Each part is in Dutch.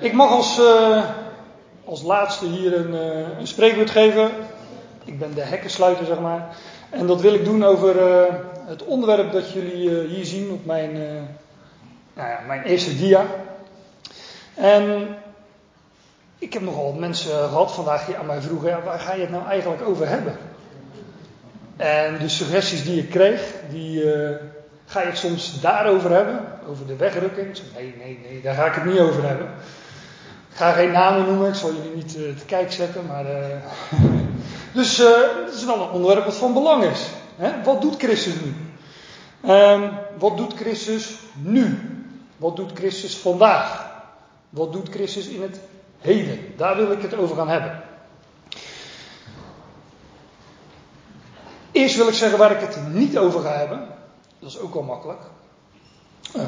Ik mag als, uh, als laatste hier een, uh, een, spreekwoord geven. Ik ben de hekkensluiter, zeg maar. En dat wil ik doen over uh, het onderwerp dat jullie hier zien op mijn, nou ja, mijn eerste dia. En ik heb nogal mensen gehad vandaag die aan mij vroegen: waar ga je het nou eigenlijk over hebben? En de suggesties die ik kreeg, die Ga je het soms daarover hebben? Over de wegrukking? Nee, nee, nee, daar ga ik het niet over hebben. Ga geen namen noemen, ik zal jullie niet uh, te kijk zetten, maar. Uh, dus het is wel een onderwerp wat van belang is. Hè? Wat doet Christus nu? Um, wat doet Christus nu? Wat doet Christus vandaag? Wat doet Christus in het heden? Daar wil ik het over gaan hebben. Eerst wil ik zeggen waar ik het niet over ga hebben. Dat is ook wel makkelijk.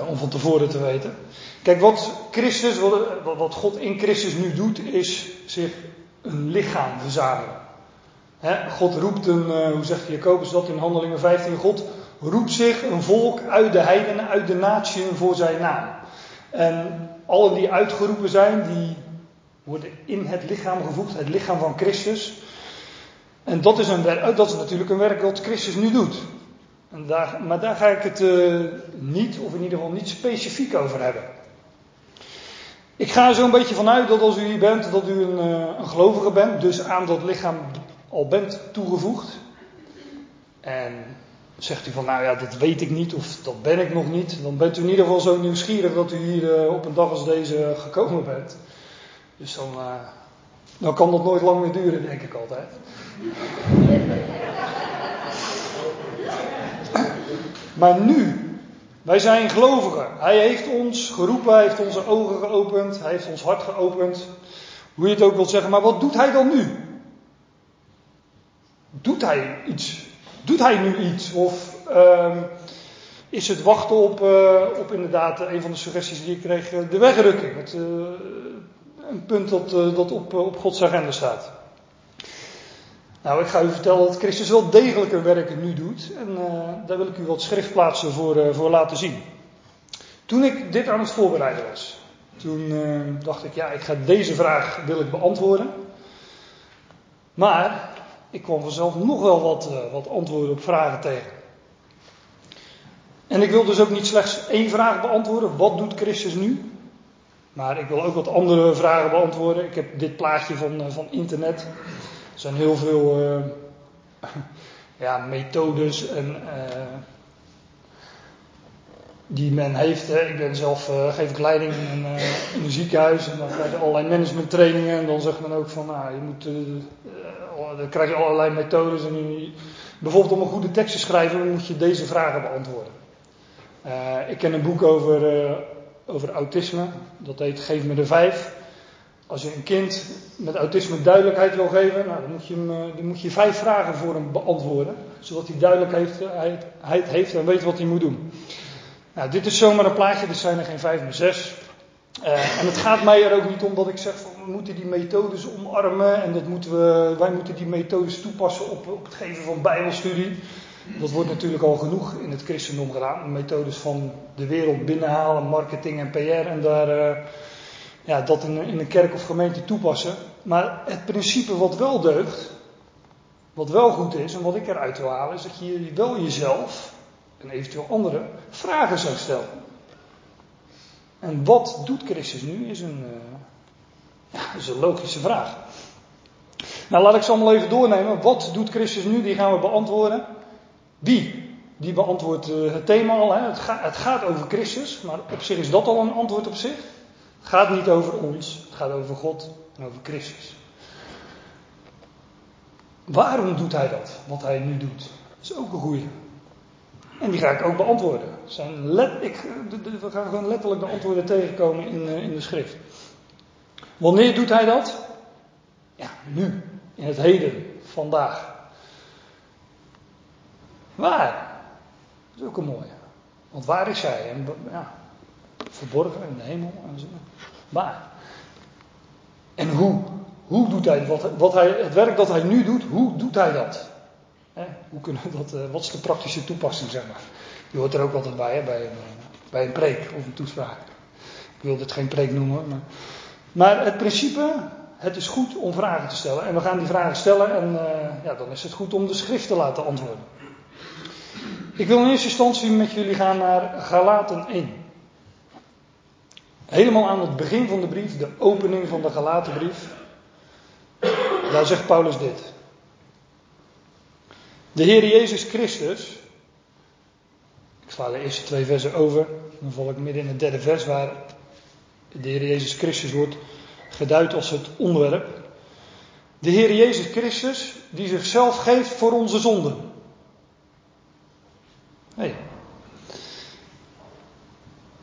Om van tevoren te weten. Kijk, wat Christus, wat, wat, God in Christus nu doet, is zich een lichaam verzamelen. God roept een, uh, hoe zegt Jacobus dat in Handelingen 15? God roept zich een volk uit de heidenen, uit de natie voor zijn naam. En allen die uitgeroepen zijn, die worden in het lichaam gevoegd, het lichaam van Christus. En dat is, een dat is natuurlijk een werk dat Christus nu doet. En daar, maar daar ga ik het uh, niet, of in ieder geval niet specifiek over hebben. Ik ga er zo'n beetje vanuit dat als u hier bent, dat u een, uh, een gelovige bent, dus aan dat lichaam al bent toegevoegd. En zegt u van, nou ja, dat weet ik niet of dat ben ik nog niet. Dan bent u in ieder geval zo nieuwsgierig dat u hier uh, op een dag als deze gekomen bent. Dus dan, dan kan dat nooit lang meer duren, denk ik altijd. Maar nu, wij zijn gelovigen. Hij heeft ons geroepen, hij heeft onze ogen geopend, hij heeft ons hart geopend. Hoe je het ook wilt zeggen, maar wat doet hij dan nu? Doet hij iets? Doet hij nu iets? Of uh, is het wachten op, uh, op inderdaad een van de suggesties die ik kreeg, de wegrukking? Het, uh, een punt dat, dat op, op Gods agenda staat. Nou, ik ga u vertellen dat Christus wel degelijk een werk nu doet. En uh, daar wil ik u wat schriftplaatsen voor, uh, voor laten zien. Toen ik dit aan het voorbereiden was, toen uh, dacht ik, ja, ik ga deze vraag wil ik beantwoorden. Maar ik kwam vanzelf nog wel wat, wat antwoorden op vragen tegen. En ik wil dus ook niet slechts één vraag beantwoorden, wat doet Christus nu? Maar ik wil ook wat andere vragen beantwoorden. Ik heb dit plaatje van, van internet. Er zijn heel veel uh, ja, methodes en, uh, die men heeft. Hè. Ik ben zelf, uh, geef ik leiding in een, ziekenhuis en dan krijg je allerlei managementtrainingen en dan zegt men ook van, nou, je moet, dan krijg je allerlei methodes en bijvoorbeeld om een goede tekst te schrijven moet je deze vragen beantwoorden. ik ken een boek over, over autisme, dat heet Geef me de vijf. Als je een kind met autisme duidelijkheid wil geven, nou, dan, moet je hem, eh, moet je vijf vragen voor hem beantwoorden. Zodat hij duidelijkheid hij, heeft en weet wat hij moet doen. Nou, dit is zomaar een plaatje, dit zijn er geen vijf, maar zes. Uh, en het gaat mij er ook niet om dat ik zeg van we moeten die methodes omarmen en dat moeten we, wij moeten die methodes toepassen op, op het geven van bijbelstudie. Dat wordt natuurlijk al genoeg in het christendom gedaan. Methodes van de wereld binnenhalen, marketing en PR en daar... ja, dat in, in een kerk of gemeente toepassen. Maar het principe wat wel deugt, wat wel goed is en wat ik eruit wil halen, is dat je wel jezelf en eventueel anderen vragen zou stellen. En wat doet Christus nu, is een, uh, ja, is een logische vraag. Nou, laat ik ze allemaal even doornemen. Wat doet Christus nu? Die gaan we beantwoorden. Wie? Die beantwoordt uh, het thema al. Hè? Het, het gaat over Christus, maar op zich is dat al een antwoord op zich. Gaat niet over ons, het gaat over God en over Christus. Waarom doet hij dat, wat hij nu doet? Dat is ook een goede. En die ga ik ook beantwoorden. Zijn let, ik, we gaan gewoon letterlijk de antwoorden tegenkomen in, eh, in de schrift. Wanneer doet hij dat? Ja, nu. In het heden. Vandaag. Waar? Dat is ook een mooie. Want waar is hij? En, ja, verborgen in de hemel en zo. Waar? En hoe? Hoe doet hij wat, wat hij, het werk dat hij nu doet, hoe doet hij dat? hoe kunnen dat, uh, wat is de praktische toepassing, zeg maar? Je hoort er ook altijd bij, hè, bij, een, bij een preek of een toespraak. Ik wil dit geen preek noemen, maar Maar het principe, het is goed om vragen te stellen. En we gaan die vragen stellen en uh, ja, dan is het goed om de schrift te laten antwoorden. Ik wil in eerste instantie met jullie gaan naar Galaten 1. Helemaal aan het begin van de brief, de opening van de Galatenbrief. Daar zegt Paulus dit. De Heer Jezus Christus. Ik sla de eerste twee versen over. Dan val ik midden in het derde vers waar de Heer Jezus Christus wordt geduid als het onderwerp. De Heer Jezus Christus die zichzelf geeft voor onze zonden. Hey.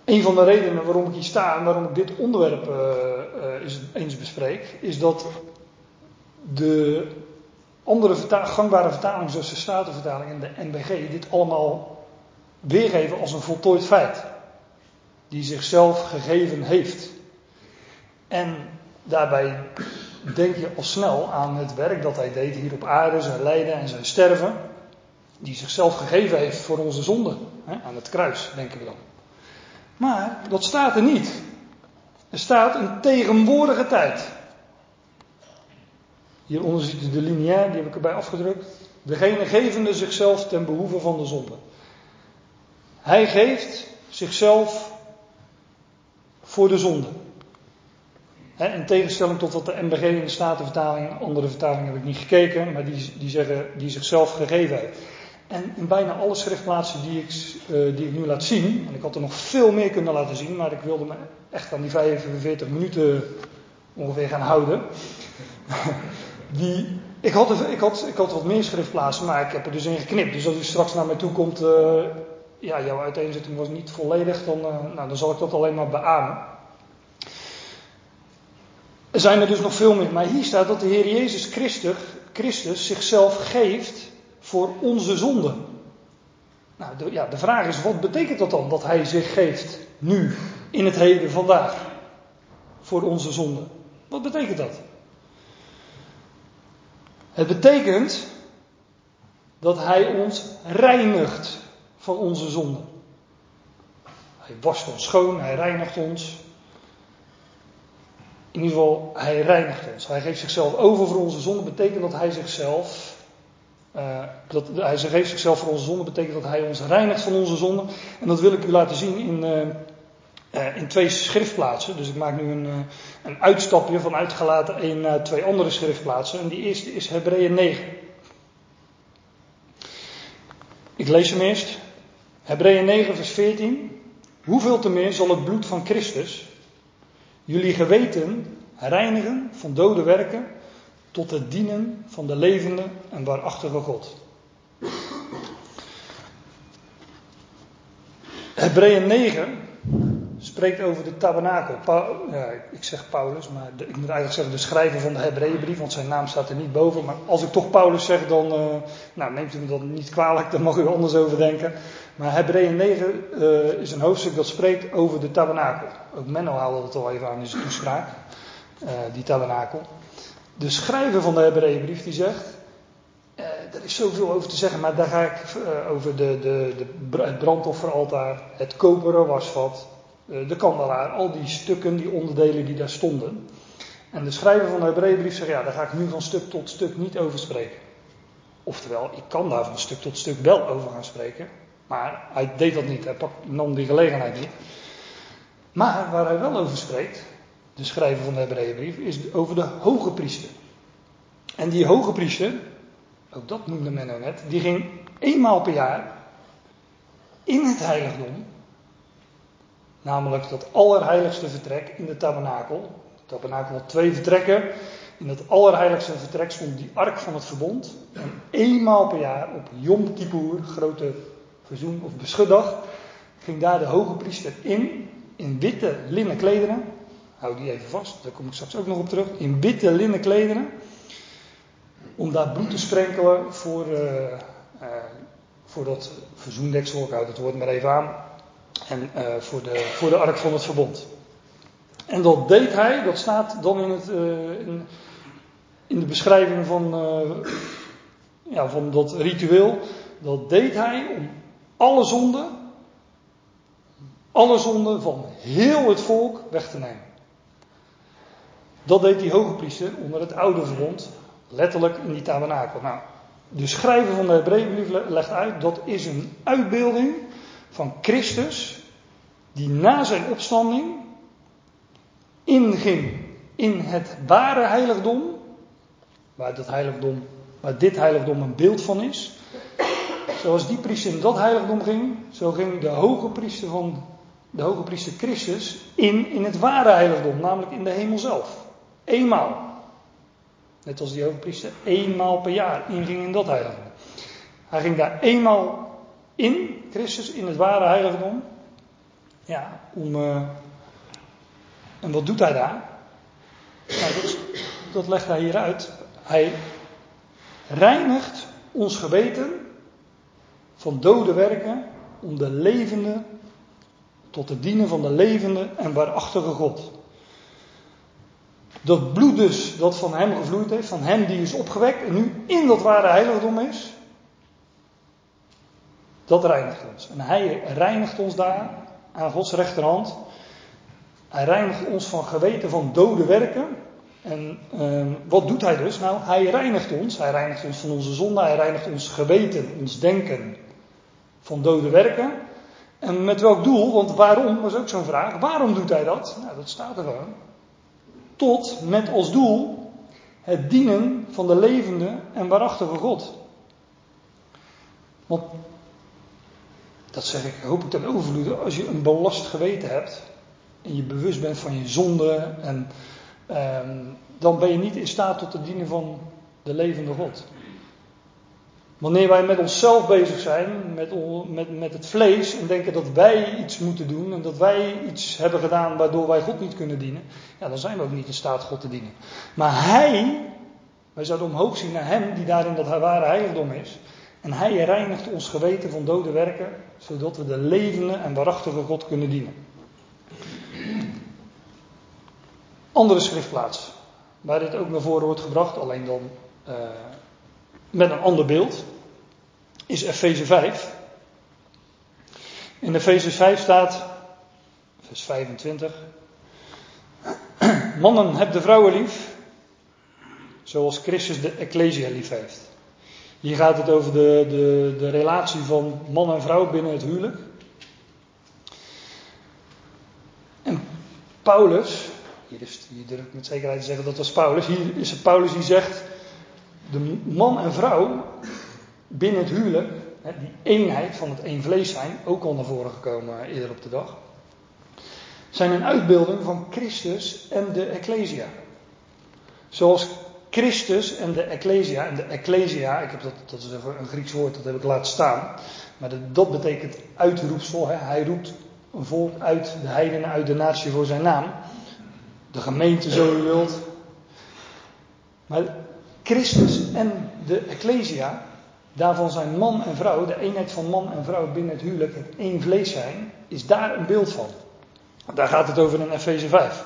Een van de redenen waarom ik hier sta en waarom ik dit onderwerp uh, eens bespreek, is dat de andere gangbare vertalingen, zoals de Statenvertaling en de NBG, dit allemaal weergeven als een voltooid feit. Die zichzelf gegeven heeft. En daarbij denk je al snel aan het werk dat hij deed hier op aarde, zijn lijden en zijn sterven. Die zichzelf gegeven heeft voor onze zonden. Aan het kruis, denken we dan. Maar dat staat er niet. Er staat een tegenwoordige tijd. Hieronder ziet u de lineair, die heb ik erbij afgedrukt. Degene gevende zichzelf ten behoeve van de zonde. Hij geeft zichzelf voor de zonde. in tegenstelling tot wat de MBG in de Statenvertaling, andere vertalingen heb ik niet gekeken, maar die, die zeggen die zichzelf gegeven heeft. En in bijna alle schriftplaatsen die ik, uh, die ik nu laat zien, en ik had er nog veel meer kunnen laten zien, maar ik wilde me echt aan die 45 minuten ongeveer gaan houden. Die, ik, had, ik, had, ik had wat meer schriftplaatsen, maar ik heb er dus in geknipt. Dus als u straks naar mij toe komt, uh, ja, jouw uiteenzetting was niet volledig, dan, uh, nou, dan zal ik dat alleen maar beamen. Er zijn er dus nog veel meer, maar hier staat dat de Heer Jezus Christus, Christus zichzelf geeft voor onze zonde. Nou, de, ja, de vraag is, wat betekent dat dan, dat Hij zich geeft nu, in het heden, vandaag, voor onze zonde? Wat betekent dat? Het betekent dat Hij ons reinigt van onze zonden. Hij wast ons schoon, Hij reinigt ons. In ieder geval, Hij reinigt ons. Hij geeft zichzelf over voor onze zonden. Betekent dat Hij zichzelf. Uh, dat hij geeft zichzelf voor onze zonden, betekent dat Hij ons reinigt van onze zonden. En dat wil ik u laten zien in, uh, uh, in twee schriftplaatsen. Dus ik maak nu een, een uitstapje vanuit gelaten één naar twee andere schriftplaatsen. En die eerste is Hebreeën 9. Ik lees hem eerst. Hebreeën 9, vers 14. Hoeveel te meer zal het bloed van Christus jullie geweten reinigen van dode werken tot het dienen van de levende en waarachtige God. Hebreeën 9 spreekt over de tabernakel. ja, ik zeg Paulus, maar ik moet eigenlijk zeggen de schrijver van de Hebreeënbrief, want zijn naam staat er niet boven. Maar als ik toch Paulus zeg, dan uh, nou, neemt u me dat niet kwalijk, daar mag u anders over denken. Maar Hebreeën 9 uh, eh, is een hoofdstuk dat spreekt over de tabernakel. Ook Menno haalde het al even aan in zijn toespraak, uh, die tabernakel. De schrijver van de Hebreeënbrief die zegt, er is zoveel over te zeggen, maar daar ga ik over de, de, de, het brandofferaltaar, het koperen wasvat, eh, de kandelaar, al die stukken, die onderdelen die daar stonden. En de schrijver van de Hebreeënbrief zegt, ja, daar ga ik nu van stuk tot stuk niet over spreken. Oftewel, ik kan daar van stuk tot stuk wel over gaan spreken, maar hij deed dat niet, hij nam die gelegenheid niet. Maar waar hij wel over spreekt, de schrijver van de Hebreeënbrief, is over de hoge priester. En die hoge priester, ook dat noemde men nou net, die ging eenmaal per jaar in het heiligdom Namelijk dat allerheiligste vertrek in de tabernakel. De tabernakel had twee vertrekken. In dat allerheiligste vertrek stond die ark van het verbond. En eenmaal per jaar op Yom Kippur, grote verzoen- of beschutdag, ging daar de hoge priester in, in witte linnen klederen. Hou die even vast, daar kom ik straks ook nog op terug. In witte linnen klederen. Om daar bloed te sprenkelen voor, uh, uh, voor dat verzoendeksel. Ik houd het woord maar even aan. En uh, voor, de, voor de ark van het verbond. En dat deed hij, dat staat dan in, het, in, de beschrijving van, ja, van dat ritueel. Dat deed hij om alle zonden, alle zonden van heel het volk weg te nemen. Dat deed die hoge priester onder het oude verbond, letterlijk in die tabernakel. Nou, de schrijver van de Hebreeënbrief legt uit dat is een uitbeelding van Christus die na zijn opstanding inging in het ware heiligdom, waar, dat heiligdom, waar dit heiligdom een beeld van is. Zoals die priester in dat heiligdom ging, zo ging de hoge priester van de hoge priester Christus in in het ware heiligdom, namelijk in de hemel zelf. Eenmaal. Net als die hoge priester eenmaal per jaar inging in dat heiligdom. Hij ging daar eenmaal in, Christus, in het ware heiligdom. Ja, om. Uh, en wat doet hij daar? Nou, dat, dat legt hij hier uit. Hij reinigt ons geweten van dode werken om de levende tot het dienen van de levende en waarachtige God. Dat bloed dus dat van hem gevloeid heeft, van hem die is opgewekt en nu in dat ware heiligdom is, dat reinigt ons. En hij reinigt ons daar aan Gods rechterhand. Hij reinigt ons van geweten van dode werken. En uh, wat doet hij dus? Nou, hij reinigt ons. Hij reinigt ons van onze zonde. Hij reinigt ons geweten, ons denken van dode werken. En met welk doel? Want waarom was ook zo'n vraag. Waarom doet hij dat? Nou, dat staat er gewoon. Tot met als doel het dienen van de levende en waarachtige God. Want, dat zeg ik, hoop ik ten overvloede, als je een belast geweten hebt en je bewust bent van je zonde, en, ehm, dan ben je niet in staat tot het dienen van de levende God. Wanneer wij met onszelf bezig zijn, met, met, met het vlees, en denken dat wij iets moeten doen en dat wij iets hebben gedaan waardoor wij God niet kunnen dienen, ja, dan zijn we ook niet in staat God te dienen. Maar Hij, wij zouden omhoog zien naar Hem die daar in dat ware heiligdom is, en Hij reinigt ons geweten van dode werken, zodat we de levende en waarachtige God kunnen dienen. Andere schriftplaats, waar dit ook naar voren wordt gebracht, alleen dan. Uh, met een ander beeld, is Efeze 5. In Efeze 5 staat, vers 25, mannen heb de vrouwen lief, zoals Christus de Ecclesia lief heeft. Hier gaat het over de, de, de relatie van man en vrouw binnen het huwelijk. En Paulus, hier, is, hier durf ik met zekerheid te zeggen dat was Paulus, hier is het Paulus die zegt, de man en vrouw binnen het huwelijk, die eenheid van het één vlees zijn, ook al naar voren gekomen eerder op de dag, zijn een uitbeelding van Christus en de Ecclesia. Zoals Christus en de Ecclesia, en de Ecclesia, ik heb dat, dat is een Grieks woord, dat heb ik laten staan, maar dat, betekent uitroepsel, hè? hij roept een volk uit de heidenen, uit de natie voor zijn naam. De gemeente, zo u wilt. Maar Christus en de Ecclesia, daarvan zijn man en vrouw, de eenheid van man en vrouw binnen het huwelijk, het één vlees zijn, is daar een beeld van. Daar gaat het over in Efeze 5.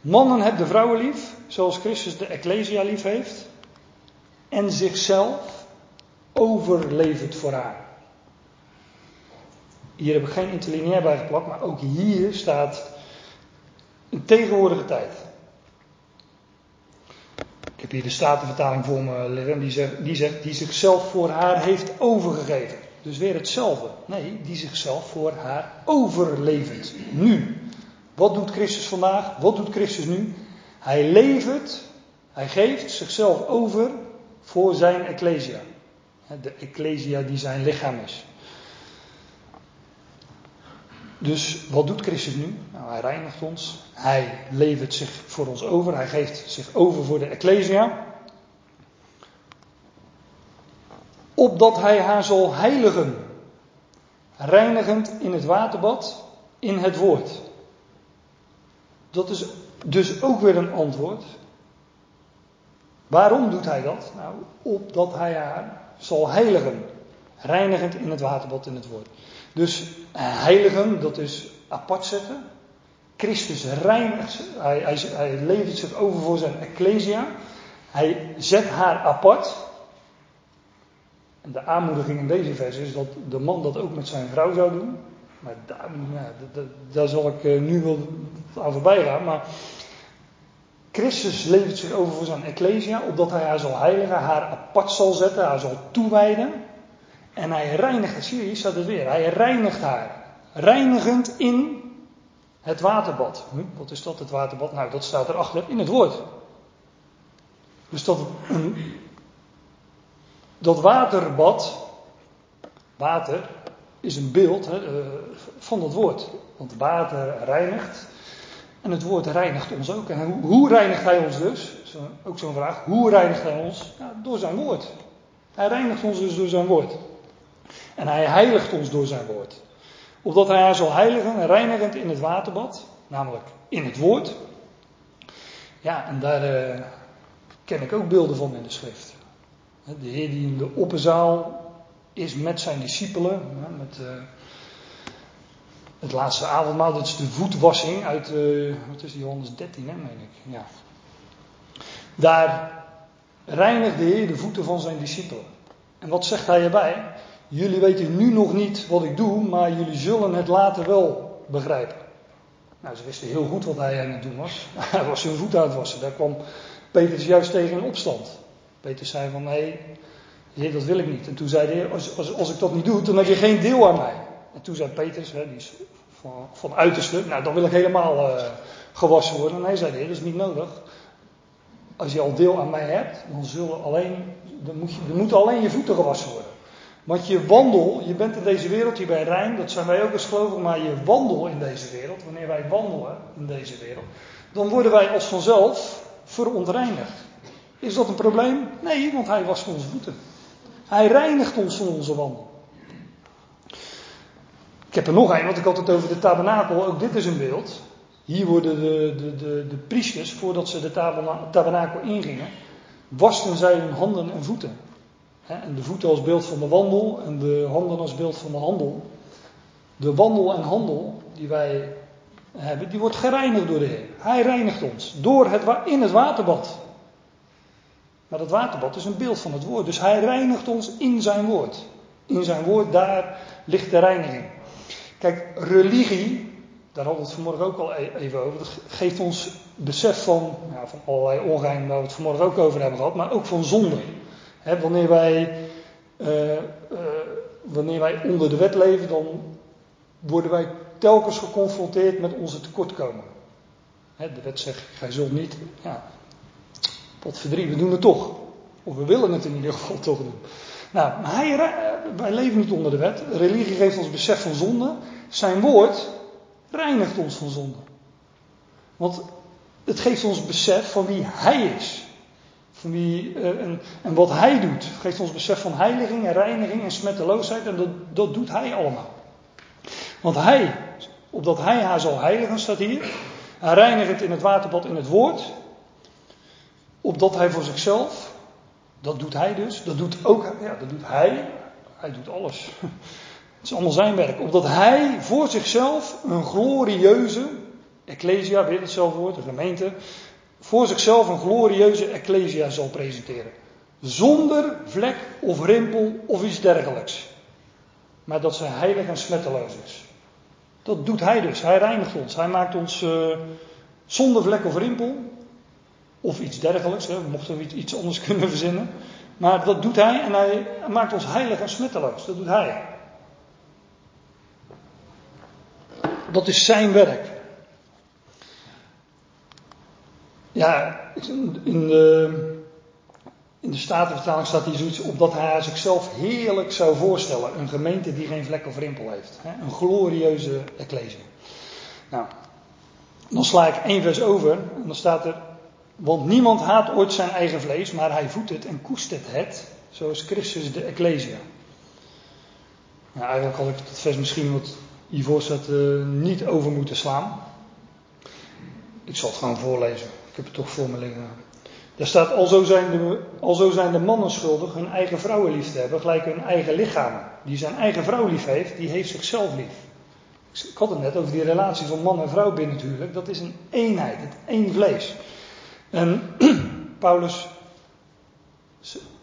Mannen hebben de vrouwen lief, zoals Christus de Ecclesia lief heeft, en zichzelf overlevert voor haar. Hier heb ik geen interlineair bij geplakt, maar ook hier staat een tegenwoordige tijd. Ik heb hier de Statenvertaling voor me liggen. Die zegt, die zegt, die zichzelf voor haar heeft overgegeven. Dus weer hetzelfde. Nee, die zichzelf voor haar overlevert. Nu. Wat doet Christus vandaag? Wat doet Christus nu? Hij levert, hij geeft zichzelf over voor zijn Ecclesia. De Ecclesia die zijn lichaam is. Dus wat doet Christus nu? Nou, hij reinigt ons. Hij levert zich voor ons over. Hij geeft zich over voor de Ecclesia. Opdat hij haar zal heiligen. Reinigend in het waterbad, in het woord. Dat is dus ook weer een antwoord. Waarom doet hij dat? Nou, opdat hij haar zal heiligen. Reinigend in het waterbad, in het woord. Dus eh, heiligen, dat is apart zetten. Christus reinigt, hij, hij, hij levert zich over voor zijn ecclesia. Hij zet haar apart. En de aanmoediging in deze vers is dat de man dat ook met zijn vrouw zou doen. Maar daar, ja, daar zal ik eh, nu wel aan voorbij gaan. Maar Christus levert zich over voor zijn Ecclesia, opdat hij haar zal heiligen, haar apart zal zetten, haar zal toewijden. En hij reinigt, zie je, staat het weer, hij reinigt haar. Reinigend in het waterbad. Hm, wat is dat, het waterbad? Nou, dat staat erachter in het woord. Dus dat, dat waterbad, water, is een beeld hè, eh, van dat woord. Want water reinigt. En het woord reinigt ons ook. En hoe, reinigt hij ons dus? Ook zo'n vraag. Hoe reinigt hij ons? Door zijn woord. Hij reinigt ons dus door zijn woord. En hij heiligt ons door zijn woord. Opdat hij haar zal heiligen, reinigend in het waterbad. Namelijk in het woord. Ja, en daar uh, ken ik ook beelden van in de schrift. De Heer die in de opperzaal is met zijn discipelen. Met, uh, het laatste avondmaal, dat is de voetwassing uit, uh, wat is die, Johannes 13, hè, meen ik. Ja. Daar reinigt de Heer de voeten van zijn discipelen. En wat zegt hij erbij? Jullie weten nu nog niet wat ik doe, maar jullie zullen het later wel begrijpen. Nou, ze wisten heel goed wat hij aan het doen was. Hij was hun voet aan het wassen. Daar kwam Petrus juist tegen in opstand. Petrus zei van, nee, dat wil ik niet. En toen zei Heer, als, als, ik dat niet doe, dan heb je geen deel aan mij. En toen zei Petrus, hè, die is van, van uiterste, nou dan wil ik helemaal uh, gewassen worden. En hij zei, dat is niet nodig. Als je al deel aan mij hebt, dan, zullen alleen, moet je, dan moeten alleen je voeten gewassen worden. Want je wandel, je bent in deze wereld, bent rein, dat zijn wij ook als gelovigen, maar je wandel in deze wereld, wanneer wij wandelen in deze wereld, dan worden wij als vanzelf verontreinigd. Is dat een probleem? Nee, want hij wast onze voeten. Hij reinigt ons van onze wandel. Ik heb er nog een, want ik had het over de tabernakel. Ook dit is een beeld. Hier worden de, de, de, de priesters, voordat ze de tabernakel ingingen, wasten zij hun handen en voeten. En de voeten als beeld van de wandel en de handen als beeld van de handel. De wandel en handel die wij hebben, die wordt gereinigd door de Heer. Hij reinigt ons door het, in het waterbad. Maar dat waterbad is een beeld van het woord. Dus hij reinigt ons in zijn woord. In zijn woord, daar ligt de reiniging. Kijk, religie, daar hadden we het vanmorgen ook al e- even over. Dat geeft ons besef van, van allerlei onrein waar we het vanmorgen ook over hebben gehad. Maar ook van zonde. Wanneer, wij, uh, uh, wanneer wij onder de wet leven, dan worden wij telkens geconfronteerd met onze tekortkomen. de wet zegt, gij zult niet. Ja, Potverdrie, we doen het toch. Of we willen het in ieder geval toch doen. Nou, hij, wij leven niet onder de wet. Religie geeft ons besef van zonde. Zijn woord reinigt ons van zonde. Want het geeft ons besef van wie hij is. Wie, en, en, wat hij doet. Geeft ons besef van heiliging en reiniging en smetteloosheid. En dat, dat doet hij allemaal. Want hij, opdat hij haar zal heiligen, staat hier. Hij reinigt in het waterbad in het woord. Opdat hij voor zichzelf, dat doet hij dus, dat doet ook, ja, dat doet hij, hij doet alles. Het is allemaal zijn werk. Opdat hij voor zichzelf een glorieuze, ecclesia, weer hetzelfde woord, een gemeente, voor zichzelf een glorieuze ecclesia zal presenteren. Zonder vlek of rimpel of iets dergelijks. Maar dat ze heilig en smetteloos is. Dat doet hij dus. Hij reinigt ons. Hij maakt ons uh, zonder vlek of rimpel. Of iets dergelijks, hè, mochten we iets anders kunnen verzinnen. Maar dat doet hij en hij maakt ons heilig en smetteloos. Dat doet hij. Dat is zijn werk. Ja, in de, in de Statenvertaling staat hier zoiets op dat hij zichzelf heerlijk zou voorstellen. Een gemeente die geen vlek of rimpel heeft. Hè? Een glorieuze ecclesie. Nou, dan sla ik één vers over en dan staat er want niemand haat ooit zijn eigen vlees, maar hij voedt het en koestert het, zoals Christus de Ecclesia. Nou, eigenlijk had ik het vers misschien wat hiervoor staat uh, niet over moeten slaan. Ik zal het gewoon voorlezen. Heb het toch voor me liggen. Daar staat, alzo zijn, de, zijn de mannen schuldig hun eigen vrouwen lief te hebben, gelijk hun eigen lichaam. Die zijn eigen vrouw lief heeft, die heeft zichzelf lief. Ik had het net over die relatie van man en vrouw binnen het huwelijk. Dat is een eenheid, het één vlees. En Paulus,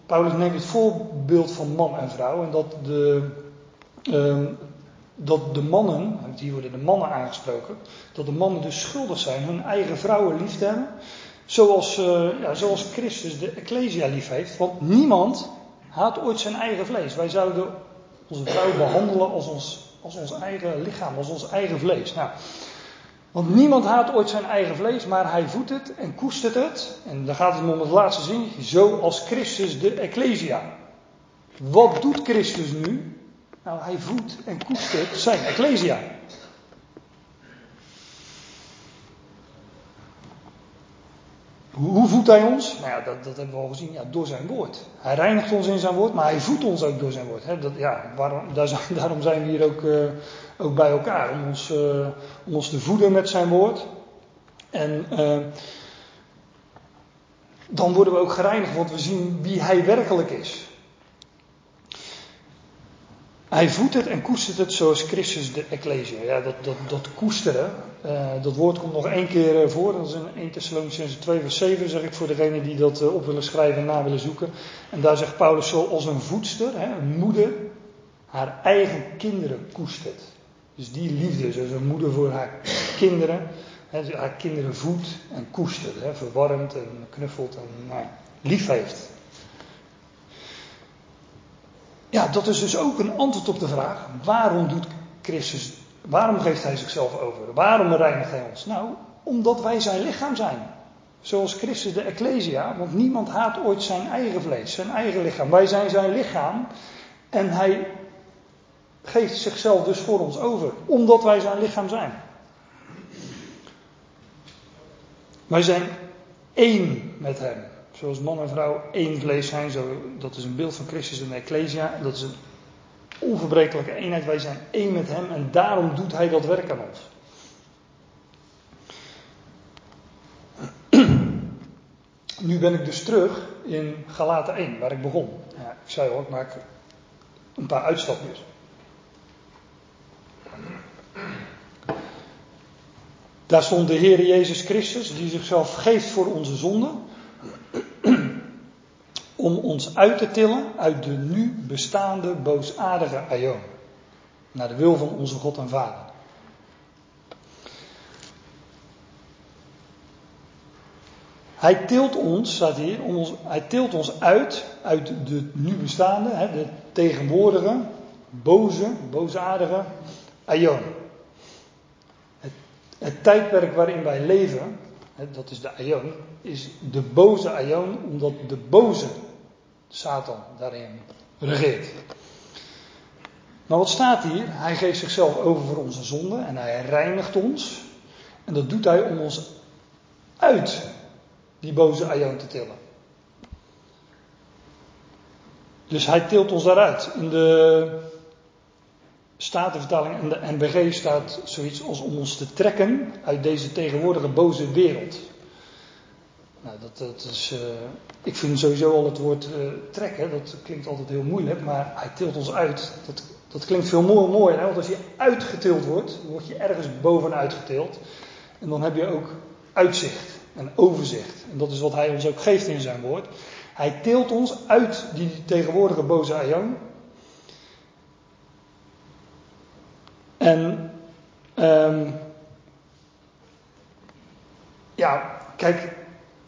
Paulus neemt het voorbeeld van man en vrouw en dat de, uh, dat de mannen, hier worden de mannen aangesproken, dat de mannen dus schuldig zijn hun eigen vrouwen lief te hebben Zoals, uh, ja, zoals Christus de Ecclesia lief heeft. Want niemand haat ooit zijn eigen vlees. Wij zouden onze vrouw behandelen als ons, als ons eigen lichaam, als ons eigen vlees. Nou, want niemand haat ooit zijn eigen vlees, maar hij voedt het en koestert het. En dan gaat het om het laatste zin, zoals Christus de Ecclesia. Wat doet Christus nu? Nou, hij voedt en koestert zijn Ecclesia. Hoe voedt hij ons? Nou ja, dat, dat hebben we al gezien. Ja, door zijn woord. Hij reinigt ons in zijn woord, maar hij voedt ons ook door zijn woord. dat, ja, waarom, daarom zijn we hier ook, uh, ook bij elkaar. Om ons, uh, om ons te voeden met zijn woord. En uh, dan worden we ook gereinigd, want we zien wie hij werkelijk is. Hij voedt het en koestert het zoals Christus de Ecclesia. Ja, dat, dat, dat koesteren, uh, dat woord komt nog één keer uh, voor. Dat is in 1 Thessalonians 2 vers 7, zeg ik voor degenen die dat uh, op willen schrijven en na willen zoeken. En daar zegt Paulus zoals een voedster, hè, een moeder, haar eigen kinderen koestert. Dus die liefde, zoals een moeder voor haar kinderen, hè, haar kinderen voedt en koestert. Hè, verwarmt en knuffelt en nou, lief heeft. Ja, dat is dus ook een antwoord op de vraag: waarom doet Christus, waarom geeft hij zichzelf over? Waarom reinigt hij ons? Nou, omdat wij zijn lichaam zijn. Zoals Christus de Ecclesia, want niemand haat ooit zijn eigen vlees, zijn eigen lichaam. Wij zijn zijn lichaam en hij geeft zichzelf dus voor ons over, omdat wij zijn lichaam zijn. Wij zijn één met hem. Zoals man en vrouw één vlees zijn, zo, dat is een beeld van Christus en de Ecclesia. Dat is een onverbrekelijke eenheid. Wij zijn één met Hem en daarom doet Hij dat werk aan ons. Nu ben ik dus terug in Galaten 1, waar ik begon. Ja, ik zei al, ik maak een paar uitstapjes. Daar stond de Heer Jezus Christus, die zichzelf geeft voor onze zonden om ons uit te tillen uit de nu bestaande boosaardige aion. Naar de wil van onze God en Vader. Hij tilt ons, staat hier, ons, hij tilt ons uit, uit de nu bestaande, hè, de tegenwoordige, boze, boosaardige aion. Het, het tijdperk waarin wij leven, hè, dat is de aion, is de boze aion, omdat de boze Satan daarin regeert. Maar wat staat hier? Hij geeft zichzelf over voor onze zonde en hij reinigt ons. En dat doet hij om ons uit die boze aion te tillen. Dus hij tilt ons daaruit. In de Statenvertaling en de NBG staat zoiets als om ons te trekken uit deze tegenwoordige boze wereld. Nou, dat, is, uh, ik vind sowieso al het woord uh, trekken, dat klinkt altijd heel moeilijk, maar hij tilt ons uit. Dat, dat klinkt veel mooier, mooier, hè? want als je uitgetild wordt, word je ergens bovenuit getild. En dan heb je ook uitzicht en overzicht. En dat is wat hij ons ook geeft in zijn woord. Hij tilt ons uit die tegenwoordige boze aion. En um, ja, kijk,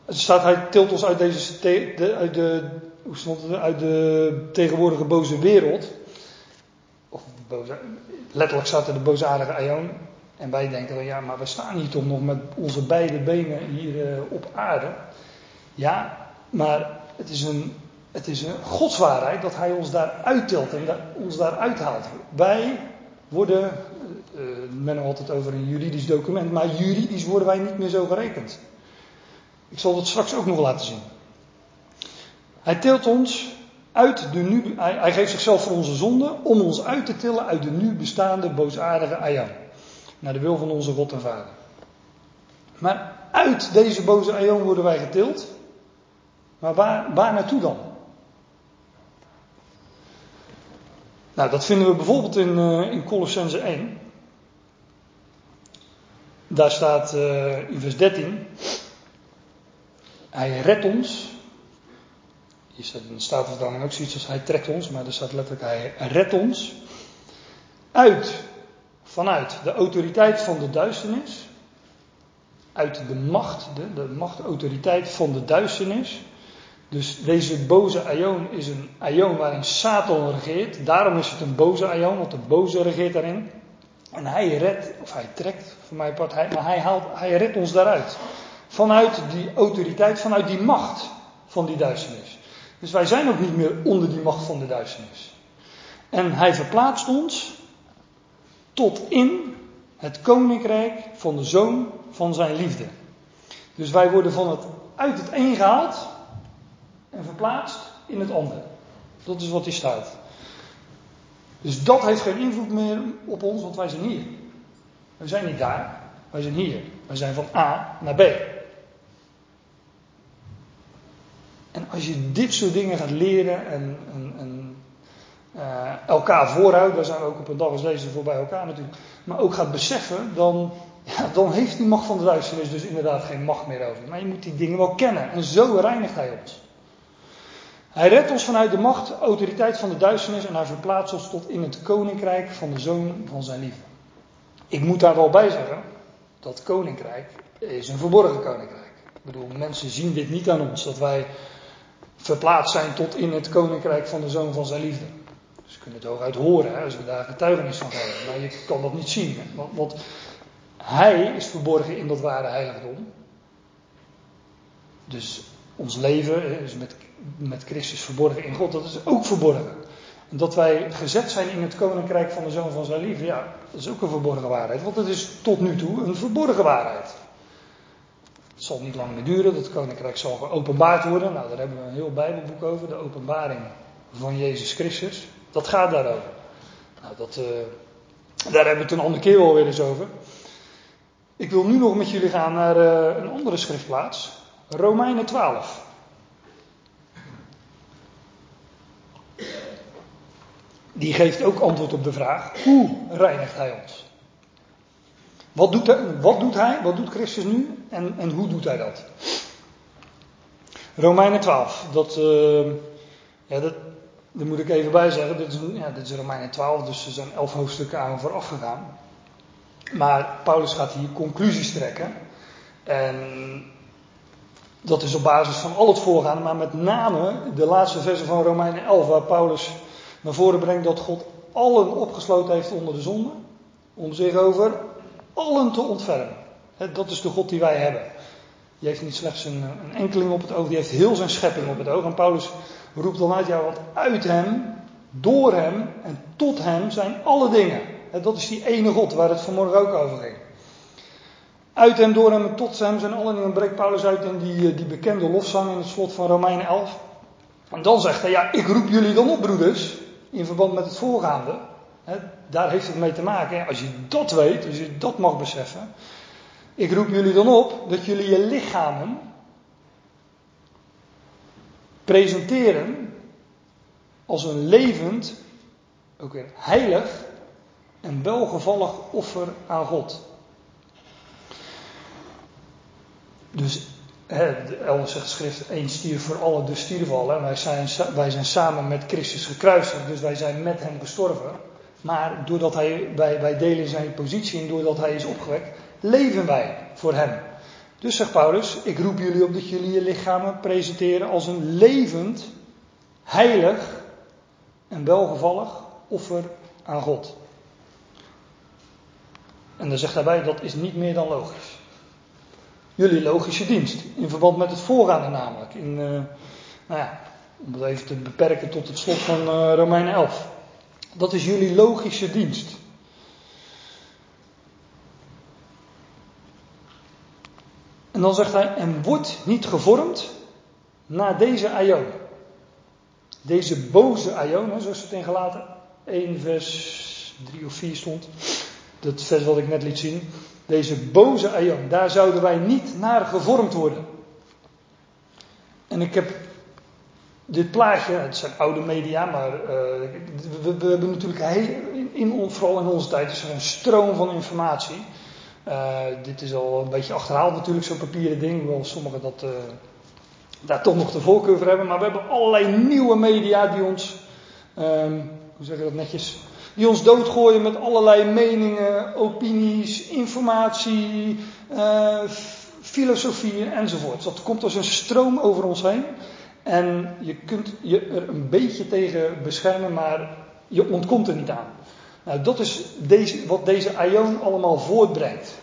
het staat, hij tilt ons uit deze, de, uit de, hoe stond het, uit de tegenwoordige boze wereld. Of boze, letterlijk staat er de boosaardige aion. En wij denken van ja, maar we staan hier toch nog met onze beide benen hier uh, op aarde. Ja, maar het is een, het is een godswaarheid dat hij ons daar uittilt en ons daar uithaalt. Wij worden, uh, men heeft altijd over een juridisch document, maar juridisch worden wij niet meer zo gerekend. Ik zal dat straks ook nog laten zien. Hij tilt ons uit de nu, hij, geeft zichzelf voor onze zonde om ons uit te tillen uit de nu bestaande boosaardige aion. Naar de wil van onze God en Vader. Maar uit deze boze aion worden wij getild. Maar waar, waar naartoe dan? Nou, dat vinden we bijvoorbeeld in, uh, in Colossense 1. Daar staat uh, in vers 13. Hij redt ons. Hier staat in de Statenvertaling ook zoiets als hij trekt ons, maar er staat letterlijk hij redt ons. Uit, vanuit de autoriteit van de duisternis. uit de macht, de, de macht, autoriteit van de duisternis. Dus deze boze aion is een aion waarin Satan regeert. Daarom is het een boze aion, want de boze regeert daarin. En hij redt, of hij trekt voor mij part, hij, maar hij, haalt, hij redt ons daaruit. Vanuit die autoriteit, vanuit die macht van die duisternis. Dus wij zijn ook niet meer onder die macht van de duisternis. En hij verplaatst ons tot in het koninkrijk van de zoon van zijn liefde. Dus wij worden van het, uit het een gehaald en verplaatst in het ander. Dat is wat hier staat. Dus dat heeft geen invloed meer op ons, want wij zijn hier. Wij zijn niet daar, wij zijn hier. Wij zijn van A naar B. En als je dit soort dingen gaat leren en, uh, elkaar voorhoudt, daar zijn we ook op een dag als deze voor bij elkaar natuurlijk, maar ook gaat beseffen, dan, ja, dan heeft die macht van de duisternis dus inderdaad geen macht meer over. Maar je moet die dingen wel kennen en zo reinigt hij ons. Hij redt ons vanuit de macht, autoriteit van de duisternis en hij verplaatst ons tot in het koninkrijk van de zoon van zijn liefde. Ik moet daar wel bij zeggen, dat koninkrijk is een verborgen koninkrijk. Ik bedoel, mensen zien dit niet aan ons, dat wij verplaatst zijn tot in het koninkrijk van de zoon van zijn liefde. Dus we kunnen het hooguit horen hè, als we daar getuigenis van geven. Maar je kan dat niet zien. Want, want hij is verborgen in dat ware heiligdom. Dus ons leven is met, met Christus verborgen in God. Dat is ook verborgen. En dat wij gezet zijn in het koninkrijk van de zoon van zijn liefde. Ja, dat is ook een verborgen waarheid. Want het is tot nu toe een verborgen waarheid. Het zal niet lang meer duren, dat koninkrijk zal geopenbaard worden. Nou, daar hebben we een heel Bijbelboek over, de openbaring van Jezus Christus. Dat gaat daarover. Nou, dat, uh, daar hebben we het een andere keer wel weer eens over. Ik wil nu nog met jullie gaan naar uh, een andere schriftplaats. Romeinen 12. Die geeft ook antwoord op de vraag: hoe reinigt hij ons? Wat doet, hij, wat doet hij? Wat doet Christus nu? En, en hoe doet hij dat? Romeinen 12. Dat, uh, ja, dat, daar moet ik even bij zeggen. Dit is, ja, is Romeinen 12, dus er zijn elf hoofdstukken aan vooraf gegaan. Maar Paulus gaat hier conclusies trekken. En dat is op basis van al het voorgaande, maar met name de laatste versen van Romeinen 11, waar Paulus naar voren brengt dat God allen opgesloten heeft onder de zonde. Om zich over allen te ontfermen. Dat is de God die wij hebben. Die heeft niet slechts een, enkeling op het oog, die heeft heel zijn schepping op het oog. En Paulus roept dan uit, ja, want uit hem, door hem en tot hem zijn alle dingen. Dat is die ene God waar het vanmorgen ook over ging. Uit hem, door hem en tot hem zijn alle dingen. breekt Paulus uit in die, die bekende lofzang in het slot van Romeinen 11. En dan zegt hij, ja, ik roep jullie dan op, broeders, in verband met het voorgaande daar heeft het mee te maken. Als je dat weet, als je dat mag beseffen. Ik roep jullie dan op dat jullie je lichamen presenteren als een levend, ook weer heilig en welgevallig offer aan God. Dus, elders zegt schrift, stier voor alle, dus stierven al. Wij, zijn, wij zijn samen met Christus gekruisigd, dus wij zijn met hem gestorven. Maar doordat hij, wij, delen zijn positie en doordat hij is opgewekt, leven wij voor hem. Dus zegt Paulus, ik roep jullie op dat jullie je lichamen presenteren als een levend, heilig en welgevallig offer aan God. En dan zegt hij bij, dat is niet meer dan logisch. Jullie logische dienst, in verband met het voorgaande namelijk. In, uh, nou ja, om het even te beperken tot het slot van uh, Romeinen 11. Dat is jullie logische dienst. En dan zegt hij, en wordt niet gevormd naar deze aion. Deze boze aion, zoals het in gelaten 1 vers 3 of 4 stond. Dat vers wat ik net liet zien. Deze boze aion, daar zouden wij niet naar gevormd worden. En ik heb dit plaatje, het zijn oude media, maar uh, we, hebben natuurlijk heel, in, vooral in onze tijd is er een stroom van informatie. Uh, dit is al een beetje achterhaald natuurlijk, zo'n papieren ding, hoewel sommigen dat, uh, daar toch nog de voorkeur voor hebben. Maar we hebben allerlei nieuwe media die ons, um, hoe zeg dat netjes, die ons doodgooien met allerlei meningen, opinies, informatie, filosofieën enzovoort. Dat komt als een stroom over ons heen. En je kunt je er een beetje tegen beschermen, maar je ontkomt er niet aan. Nou, dat is deze, wat deze Aion allemaal voortbrengt.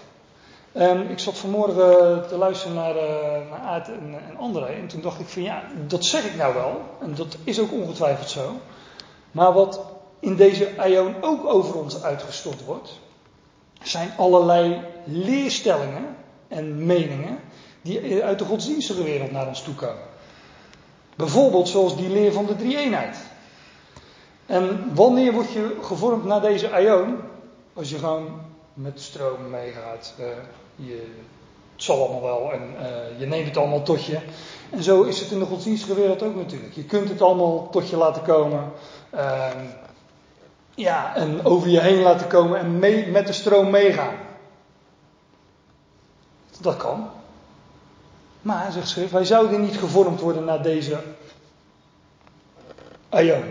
En ik zat vanmorgen te luisteren naar, uh, naar Aad en, en André. En toen dacht ik van ja, dat zeg ik nou wel. En dat is ook ongetwijfeld zo. Maar wat in deze Aion ook over ons uitgestort wordt, zijn allerlei leerstellingen en meningen die uit de godsdienstige wereld naar ons toe komen. Bijvoorbeeld zoals die leer van de drie-eenheid. En wanneer word je gevormd naar deze Aion? Als je gewoon met stroom meegaat. Uh, je, het zal allemaal wel en uh, je neemt het allemaal tot je. En zo is het in de godsdienstige wereld ook natuurlijk. Je kunt het allemaal tot je laten komen. Uh, ja, en over je heen laten komen en mee, met de stroom meegaan. Dat kan. Maar, zegt schrift, wij zouden niet gevormd worden naar deze aion.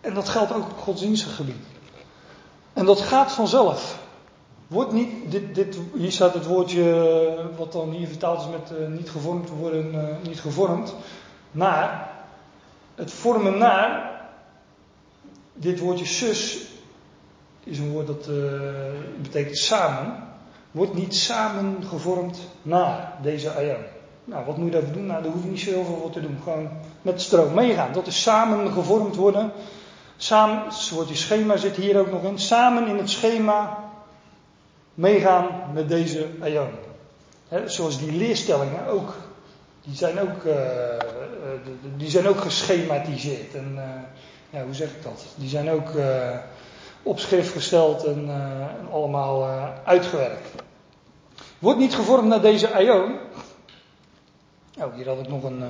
En dat geldt ook op godsdienstig gebied. En dat gaat vanzelf. Wordt niet, dit, dit, hier staat het woordje, wat dan hier vertaald is met uh, niet gevormd worden, uh, niet gevormd. Maar, het vormen naar, dit woordje zus, is een woord dat uh, betekent samen. Wordt niet samen gevormd naar deze aion. Nou, wat moet je daarvoor doen? Nou, daar hoef je niet zo heel veel voor te doen. Gewoon met stroom meegaan. Dat is samen gevormd worden. Samen, woordje schema zit hier ook nog in. Samen in het schema meegaan met deze aion. zoals die leerstellingen ook. Die zijn ook, uh, die zijn ook geschematiseerd. En uh, ja, hoe zeg ik dat? Die zijn ook op schrift gesteld en, en allemaal uitgewerkt. Wordt niet gevormd naar deze aion. Oh, hier had ik nog een,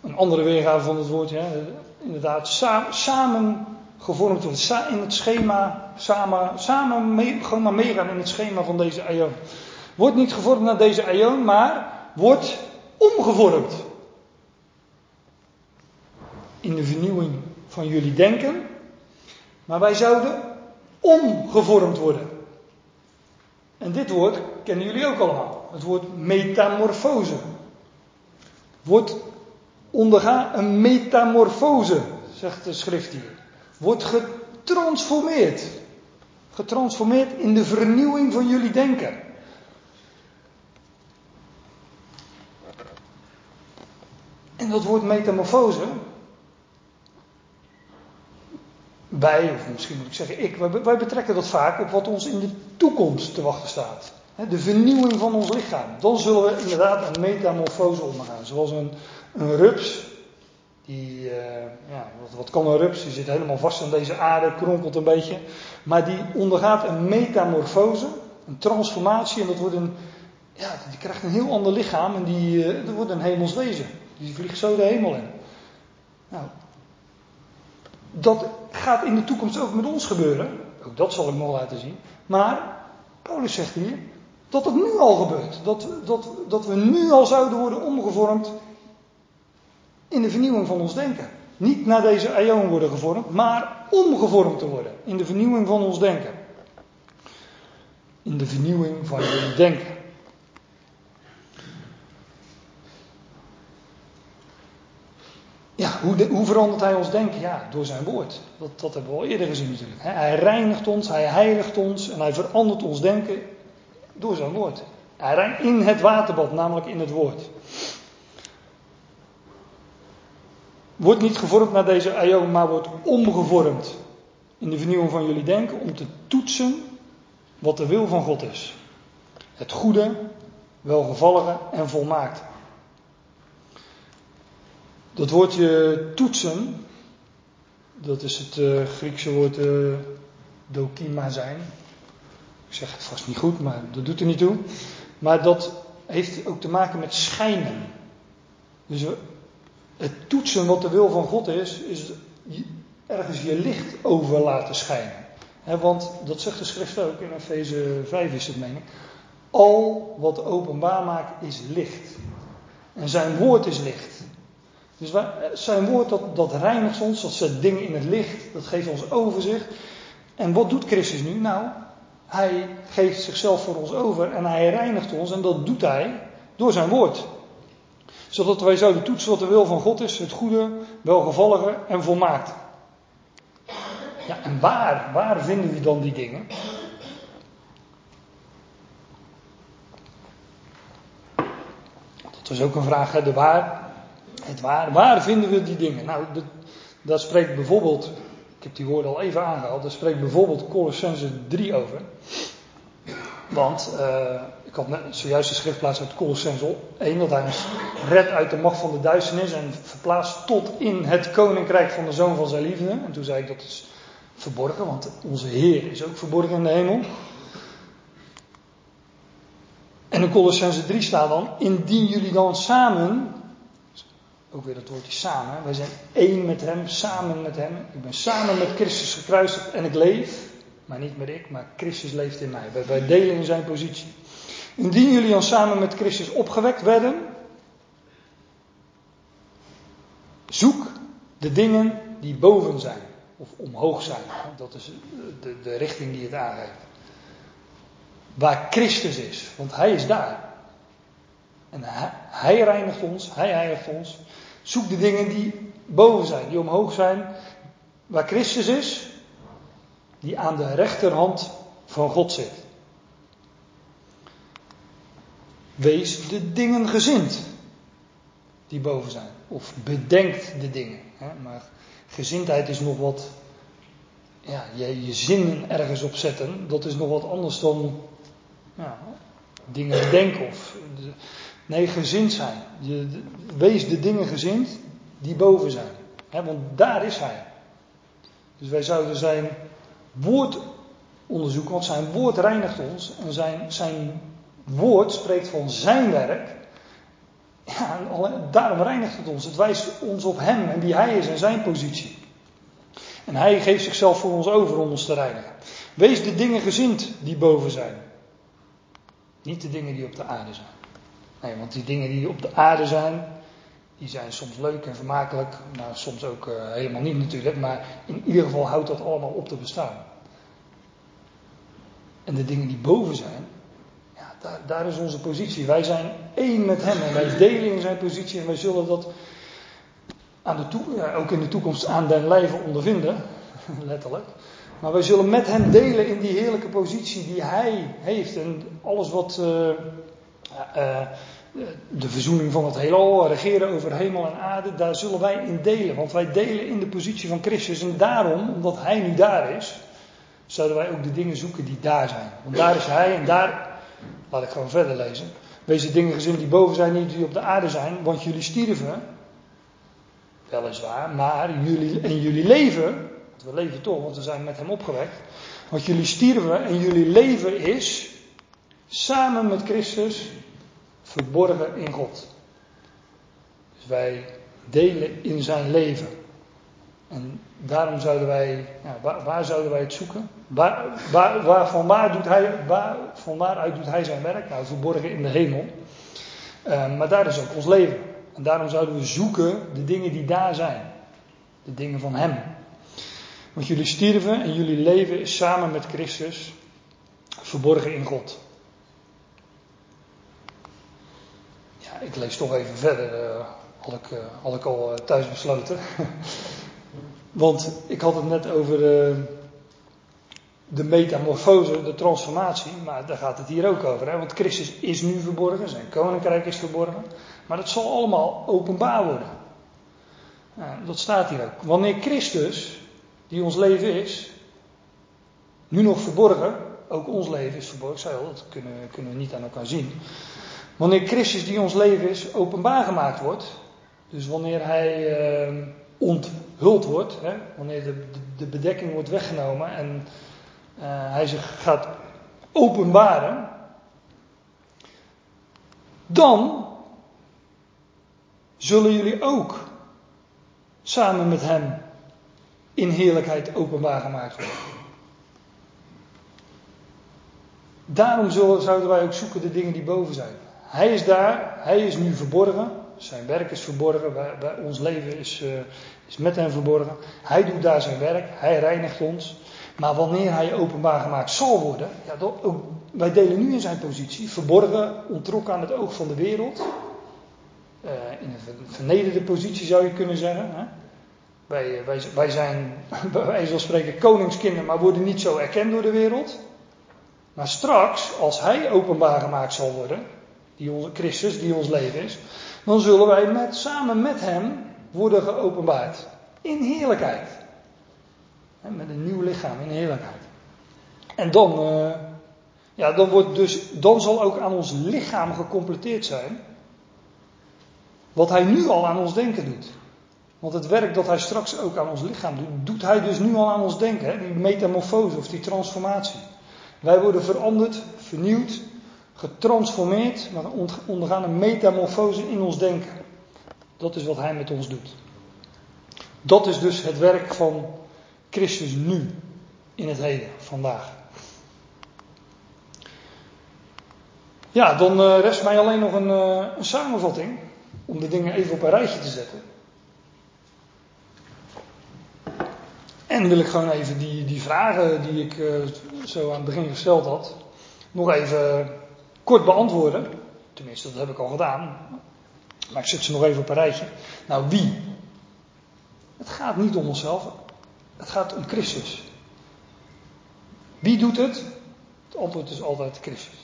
een andere weergave van het woordje. Inderdaad, sa samen gevormd. In het schema, samen, samen mee, gewoon maar meegaan in het schema van deze aion. Wordt niet gevormd naar deze aion, maar wordt omgevormd. In de vernieuwing van jullie denken. Maar wij zouden omgevormd worden. En dit woord kennen jullie ook allemaal. Het woord metamorfose. Wordt ondergaan een metamorfose, zegt de schrift hier wordt getransformeerd. Getransformeerd in de vernieuwing van jullie denken. En dat woord metamorfose. Wij, of misschien moet ik zeggen ik, wij betrekken dat vaak op wat ons in de toekomst te wachten staat. De vernieuwing van ons lichaam. Dan zullen we inderdaad een metamorfose ondergaan. Zoals een, een rups die, uh, ja, wat, wat, kan een rups? Die zit helemaal vast aan deze aarde, kronkelt een beetje. Maar die ondergaat een metamorfose, een transformatie. En dat wordt een, ja, die krijgt een heel ander lichaam en die, uh, dat wordt een hemels wezen. Die vliegt zo de hemel in. Nou, dat gaat in de toekomst ook met ons gebeuren. Ook dat zal ik nog laten zien. Maar Paulus zegt hier dat het nu al gebeurt. Dat, dat, dat we nu al zouden worden omgevormd in de vernieuwing van ons denken. Niet naar deze aion worden gevormd, maar omgevormd te worden in de vernieuwing van ons denken. In de vernieuwing van jullie denken. Ja, hoe, hoe, verandert hij ons denken? Ja, door zijn woord. Dat, dat hebben we al eerder gezien natuurlijk. Hij reinigt ons, hij heiligt ons en hij verandert ons denken door zijn woord. Hij in het waterbad, namelijk in het woord. Wordt niet gevormd naar deze aion, maar wordt omgevormd in de vernieuwing van jullie denken om te toetsen wat de wil van God is. Het goede, welgevallige en volmaakt. Dat woordje toetsen, dat is het uh, Griekse woord uh, dokima zijn. Ik zeg het vast niet goed, maar dat doet er niet toe. Maar dat heeft ook te maken met schijnen. Dus het toetsen wat de wil van God is, is ergens je licht over laten schijnen. want dat zegt de schrift ook, in Efeze 5 is het mening. Al wat openbaar maakt is licht. En zijn woord is licht. Dus zijn woord dat, dat reinigt ons, dat zet dingen in het licht, dat geeft ons overzicht. En wat doet Christus nu? Nou, Hij geeft zichzelf voor ons over en hij reinigt ons en dat doet hij door zijn woord. Zodat wij zouden toetsen wat de wil van God is, het goede, welgevallige en volmaakt. Ja, en waar, waar vinden we dan die dingen? Dat is ook een vraag, hè, de waar, het waar. Vinden we die dingen? Nou, dat, daar spreekt bijvoorbeeld, ik heb die woorden al even aangehaald, daar spreekt bijvoorbeeld Colossense 3 over. Want uh, ik had net zojuist de schriftplaats uit Colossense 1, dat hij ons redt uit de macht van de duisternis en verplaatst tot in het koninkrijk van de zoon van zijn liefde. En toen zei ik dat is verborgen, want onze Heer is ook verborgen in de hemel. En in Colossense 3 staat dan, indien jullie dan samen, ook weer dat woordje samen, wij zijn één met Hem, samen met Hem. Ik ben samen met Christus gekruisigd en ik leef, maar niet meer ik, maar Christus leeft in mij. Wij, wij delen in zijn positie. Indien jullie dan samen met Christus opgewekt werden, zoek de dingen die boven zijn of omhoog zijn. Dat is de, de richting die het aangeeft. Waar Christus is, want Hij is daar. En hij, hij reinigt ons, Hij heiligt ons. Zoek de dingen die boven zijn, die omhoog zijn. Waar Christus is, die aan de rechterhand van God zit. Wees de dingen gezind die boven zijn. Of bedenkt de dingen. Hè? Maar gezindheid is nog wat. Ja, je, je zinnen ergens op zetten. Dat is nog wat anders dan ja, dingen bedenken. Of, nee, gezind zijn. Je, wees de dingen gezind die boven zijn. Want daar is hij. Dus wij zouden zijn woord onderzoeken. Want zijn woord reinigt ons. En zijn, zijn woord spreekt van zijn werk. En daarom reinigt het ons. Het wijst ons op hem en wie hij is en zijn positie. En hij geeft zichzelf voor ons over om ons te reinigen. Wees de dingen gezind die boven zijn. Niet de dingen die op de aarde zijn. Nee, want die dingen die op de aarde zijn, die zijn soms leuk en vermakelijk, maar soms ook uh, helemaal niet natuurlijk. Maar in ieder geval houdt dat allemaal op te bestaan. En de dingen die boven zijn, daar, daar, is onze positie. Wij zijn één met Hem en wij delen in zijn positie en wij zullen dat aan de toe, ja, ook in de toekomst aan den lijve ondervinden, letterlijk. Maar wij zullen met Hem delen in die heerlijke positie die Hij heeft en alles wat uh, uh, de verzoening van het heelal, regeren over hemel en aarde, daar zullen wij in delen. Want wij delen in de positie van Christus en daarom, omdat Hij nu daar is, zouden wij ook de dingen zoeken die daar zijn. Want daar is Hij en daar Laat ik gewoon verder lezen. Wees dingen gezien die boven zijn, niet die op de aarde zijn, want jullie stierven. Weliswaar, maar jullie, en jullie leven, we leven toch, want we zijn met hem opgewekt. Want jullie stierven en jullie leven is samen met Christus verborgen in God. Dus wij delen in zijn leven. En daarom zouden wij, waar, waar, zouden wij het zoeken? Waar, waar, doet hij, waar, van waaruit doet hij zijn werk? Nou, verborgen in de hemel. Uh, maar daar is ook ons leven. En daarom zouden we zoeken de dingen die daar zijn. De dingen van hem. Want jullie stierven en jullie leven is samen met Christus verborgen in God. Ik lees toch even verder. Uh, had, ik, had ik al thuis besloten. Want ik had het net over de metamorfose, de transformatie, maar daar gaat het hier ook over. Hè? Want Christus is nu verborgen, zijn koninkrijk is verborgen, maar dat zal allemaal openbaar worden. dat staat hier ook. Wanneer Christus, die ons leven is, nu nog verborgen, ook ons leven is verborgen, zei dat kunnen, kunnen we niet aan elkaar zien. Wanneer Christus, die ons leven is, openbaar gemaakt wordt, dus wanneer hij. Uh, onthuld wordt, hè, wanneer de, de, bedekking wordt weggenomen en uh, hij zich gaat openbaren, dan zullen jullie ook samen met hem in heerlijkheid openbaar gemaakt worden. Daarom zullen, zouden wij ook zoeken de dingen die boven zijn. Hij is daar, hij is nu verborgen, zijn werk is verborgen, ons leven is, uh, is met hem verborgen. Hij doet daar zijn werk, hij reinigt ons. Maar wanneer hij openbaar gemaakt zal worden, ja, ook, wij delen nu in zijn positie, verborgen, ontrokken aan het oog van de wereld. Uh, in een vernederde positie zou je kunnen zeggen. Hè? Wij, wij, wij zijn, bij wijze van spreken, koningskinderen, maar worden niet zo erkend door de wereld. Maar straks, als hij openbaar gemaakt zal worden, die onze Christus, die ons leven is, dan zullen wij met, samen met hem worden geopenbaard. In heerlijkheid. Met een nieuw lichaam in heerlijkheid. En dan, uh, ja, dan, wordt dus, dan zal ook aan ons lichaam gecompleteerd zijn. Wat hij nu al aan ons denken doet. Want het werk dat hij straks ook aan ons lichaam doet, doet hij dus nu al aan ons denken. Hè? Die metamorfose of die transformatie. Wij worden veranderd, vernieuwd, getransformeerd, maar ondergaan een metamorfose in ons denken. Dat is wat hij met ons doet. Dat is dus het werk van Christus nu, in het heden, vandaag. Ja, dan uh, rest mij alleen nog een, uh, een, samenvatting om de dingen even op een rijtje te zetten. En wil ik gewoon even die, die vragen die ik uh, zo aan het begin gesteld had, nog even kort beantwoorden. Tenminste, dat heb ik al gedaan. Maar ik zet ze nog even op een rijtje. Nou, wie? Het gaat niet om onszelf. Het gaat om Christus. Wie doet het? Het antwoord is altijd Christus.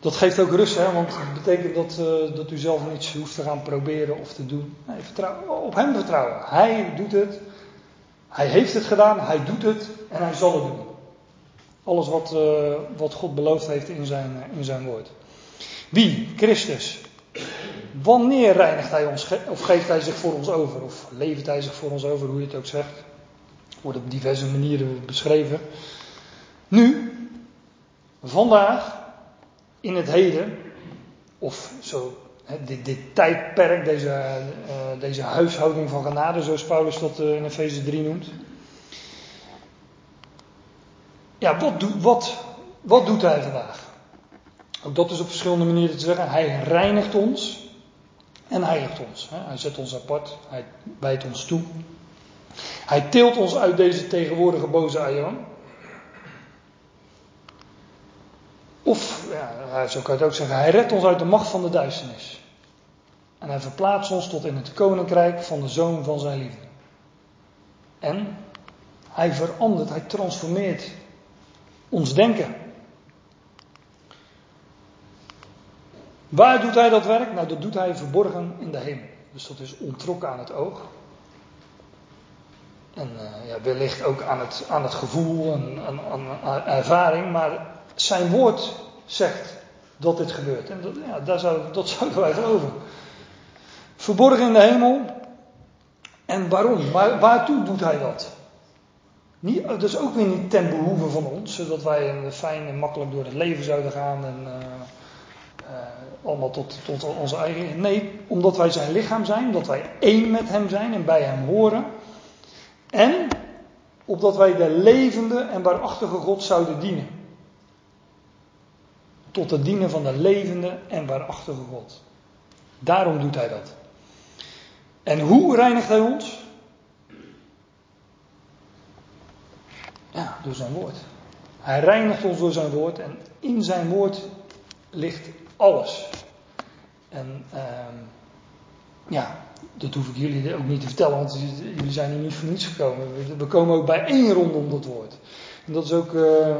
Dat geeft ook rust, hè, want het betekent dat, uh, dat u zelf niets hoeft te gaan proberen of te doen. Nee, vertrouw, op Hem vertrouwen. Hij doet het. Hij heeft het gedaan, Hij doet het en Hij zal het doen. Alles wat, uh, wat God beloofd heeft in zijn, uh, in zijn woord. Wie? Christus. Wanneer reinigt hij ons, of geeft hij zich voor ons over, of levert hij zich voor ons over, hoe je het ook zegt. Wordt op diverse manieren beschreven. Nu, vandaag, in het heden, of zo, dit, dit tijdperk, deze, uh, deze huishouding van genade, zoals Paulus dat in Efeze 3 noemt. Ja, wat, doet, wat, wat doet hij vandaag? Ook dat is op verschillende manieren te zeggen. Hij reinigt ons en heiligt ons. Hij zet ons apart, hij bijt ons toe. Hij tilt ons uit deze tegenwoordige boze aion. Of, ja, zo kan ook zeggen, hij redt ons uit de macht van de duisternis. En hij verplaatst ons tot in het koninkrijk van de zoon van zijn liefde. En hij verandert, hij transformeert ons denken. Waar doet hij dat werk? Nou, dat doet hij verborgen in de hemel. Dus dat is ontrokken aan het oog. En uh, ja, wellicht ook aan het, aan het gevoel en aan, ervaring. Maar zijn woord zegt dat dit gebeurt. En dat, ja, daar zou, dat zouden wij geloven. Verborgen in de hemel. En waarom? Waar, waartoe doet hij dat? Niet, dus ook weer niet ten behoeve van ons, zodat wij fijn en makkelijk door het leven zouden gaan en uh, uh, allemaal tot, tot onze eigen. Nee, omdat wij zijn lichaam zijn, omdat wij één met hem zijn en bij hem horen. En opdat wij de levende en waarachtige God zouden dienen. Tot het dienen van de levende en waarachtige God. Daarom doet hij dat. En hoe reinigt hij ons? Ja, door zijn woord. Hij reinigt ons door zijn woord en in zijn woord ligt alles. En uh, ja, dat hoef ik jullie ook niet te vertellen, want jullie zijn hier niet voor niets gekomen. We komen ook bij één rondom dat woord. En dat is ook uh,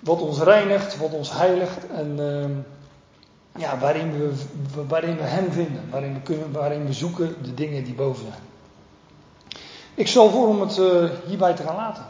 wat ons reinigt, wat ons heiligt en uh, ja, waarin, we, waarin we Hem vinden, waarin we, kunnen, waarin we zoeken de dingen die boven zijn. Ik stel voor om het uh, hierbij te gaan laten.